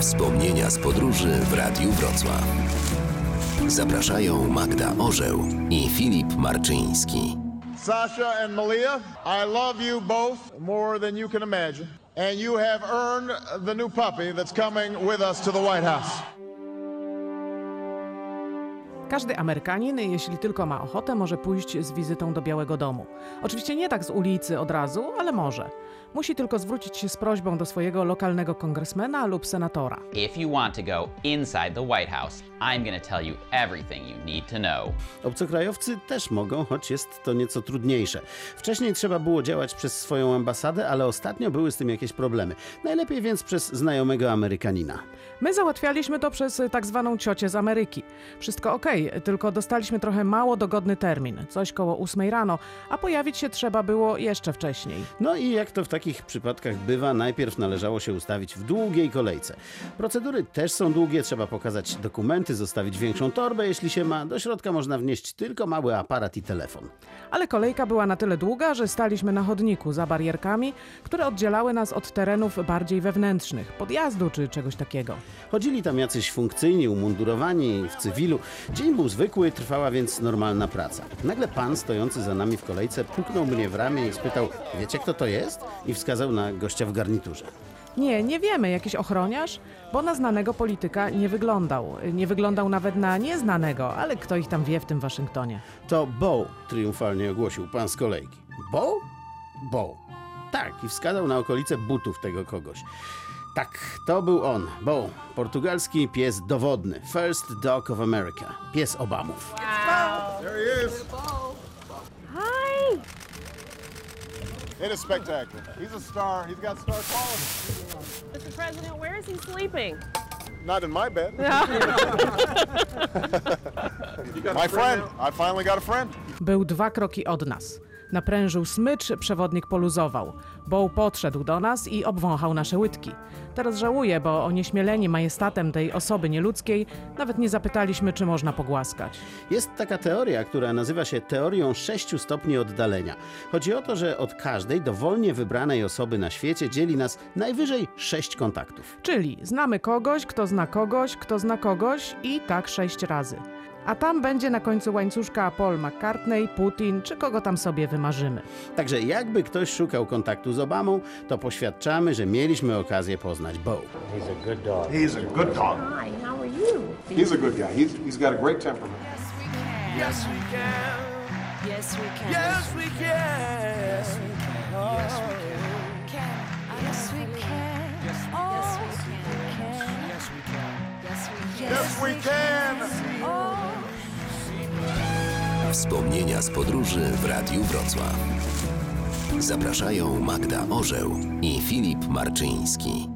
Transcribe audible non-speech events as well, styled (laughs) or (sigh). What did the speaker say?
Wspomnienia z podróży w Radiu Wrocław. Zapraszają Magda Orzeł i Filip Marczyński. Sasha and Malia, I love you both more than you can imagine. And you have earned the new puppy that's coming with us to the White House. Każdy Amerykanin, jeśli tylko ma ochotę, może pójść z wizytą do Białego Domu. Oczywiście nie tak z ulicy od razu, ale może. Musi tylko zwrócić się z prośbą do swojego lokalnego kongresmena lub senatora. If you want to go inside the White House, I'm going to tell you everything you need to know. Obcokrajowcy też mogą, choć jest to nieco trudniejsze. Wcześniej trzeba było działać przez swoją ambasadę, ale ostatnio były z tym jakieś problemy. Najlepiej więc przez znajomego Amerykanina. My załatwialiśmy to przez y, tak zwaną ciocię z Ameryki. Wszystko ok, tylko dostaliśmy trochę mało dogodny termin, coś koło 8 rano, a pojawić się trzeba było jeszcze wcześniej. No i jak to w takich przypadkach bywa, najpierw należało się ustawić w długiej kolejce. Procedury też są długie, trzeba pokazać dokumenty, zostawić większą torbę, jeśli się ma. Do środka można wnieść tylko mały aparat i telefon. Ale kolejka była na tyle długa, że staliśmy na chodniku za barierkami, które oddzielały nas od terenów bardziej wewnętrznych, podjazdu czy czegoś takiego. Chodzili tam jacyś funkcyjni, umundurowani, w cywilu. Dzień był zwykły, trwała więc normalna praca. Nagle pan stojący za nami w kolejce puknął mnie w ramię i spytał, wiecie kto to jest? I wskazał na gościa w garniturze. Nie, nie wiemy, jakiś ochroniarz, bo na znanego polityka nie wyglądał. Nie wyglądał nawet na nieznanego, ale kto ich tam wie w tym Waszyngtonie. To Bo, triumfalnie ogłosił pan z kolejki. Bo? Bo. Tak, i wskazał na okolice butów tego kogoś. Tak, to był on, Bo, portugalski pies dowodny, First Dog of America, pies Obamów. There he is. It is spectacular. He's a star. He's got star quality. Mr. President, where is he sleeping? Not in my bed. (laughs) (laughs) (laughs) my friend. I finally got a friend. Był dwa kroki od nas. Naprężył smycz, przewodnik poluzował. Boł podszedł do nas i obwąchał nasze łydki. Teraz żałuję, bo onieśmieleni majestatem tej osoby nieludzkiej nawet nie zapytaliśmy, czy można pogłaskać. Jest taka teoria, która nazywa się teorią 6 stopni oddalenia. Chodzi o to, że od każdej dowolnie wybranej osoby na świecie dzieli nas najwyżej 6 kontaktów. Czyli znamy kogoś, kto zna kogoś, kto zna kogoś i tak sześć razy. A tam będzie na końcu łańcuszka Paul McCartney, Putin czy kogo tam sobie wymarzymy. Także jakby ktoś szukał kontaktu z Obamą, to poświadczamy, że mieliśmy okazję poznać Bo. He's a good dog. Hi, how are you? He's a good guy. He's, he's got a great temperament. Yes, we can. Yes, we can. Yes, we can. Yes, we can. Yes, we can. Yes, we can. Yes, we Oh, Yes, we can. yes, we can. Yes, we can. Wspomnienia z podróży w Radiu Wrocław. Zapraszają Magda Orzeł i Filip Marczyński.